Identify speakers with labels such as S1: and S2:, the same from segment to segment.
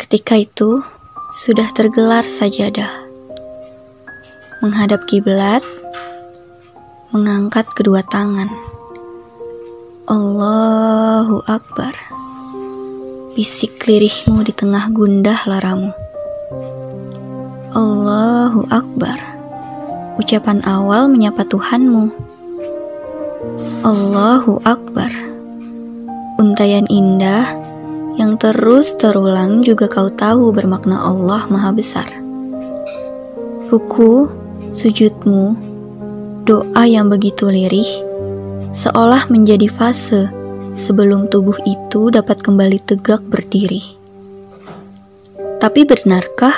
S1: Ketika itu sudah tergelar sajadah. Menghadap kiblat, mengangkat kedua tangan. Allahu Akbar. Bisik lirihmu di tengah gundah laramu. Allahu Akbar. Ucapan awal menyapa Tuhanmu. Allahu Akbar. Untayan indah yang terus terulang juga kau tahu bermakna Allah Maha Besar. Ruku, sujudmu, doa yang begitu lirih, seolah menjadi fase sebelum tubuh itu dapat kembali tegak berdiri. Tapi benarkah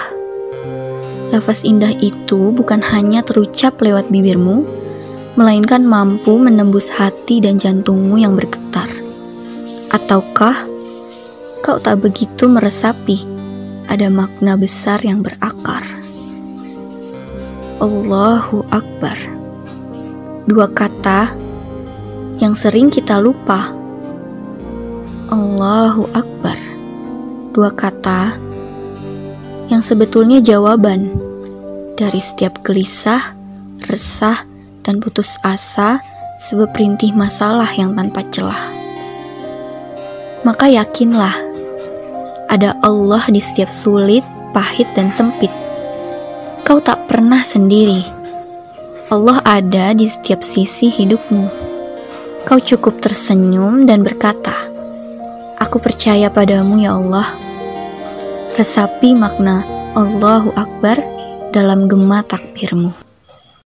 S1: lafaz indah itu bukan hanya terucap lewat bibirmu, melainkan mampu menembus hati dan jantungmu yang bergetar? Ataukah kau tak begitu meresapi ada makna besar yang berakar. Allahu Akbar. Dua kata yang sering kita lupa. Allahu Akbar. Dua kata yang sebetulnya jawaban dari setiap gelisah, resah, dan putus asa sebab perintih masalah yang tanpa celah. Maka yakinlah ada Allah di setiap sulit, pahit, dan sempit. Kau tak pernah sendiri. Allah ada di setiap sisi hidupmu. Kau cukup tersenyum dan berkata, Aku percaya padamu ya Allah. Resapi makna Allahu Akbar dalam gema takbirmu.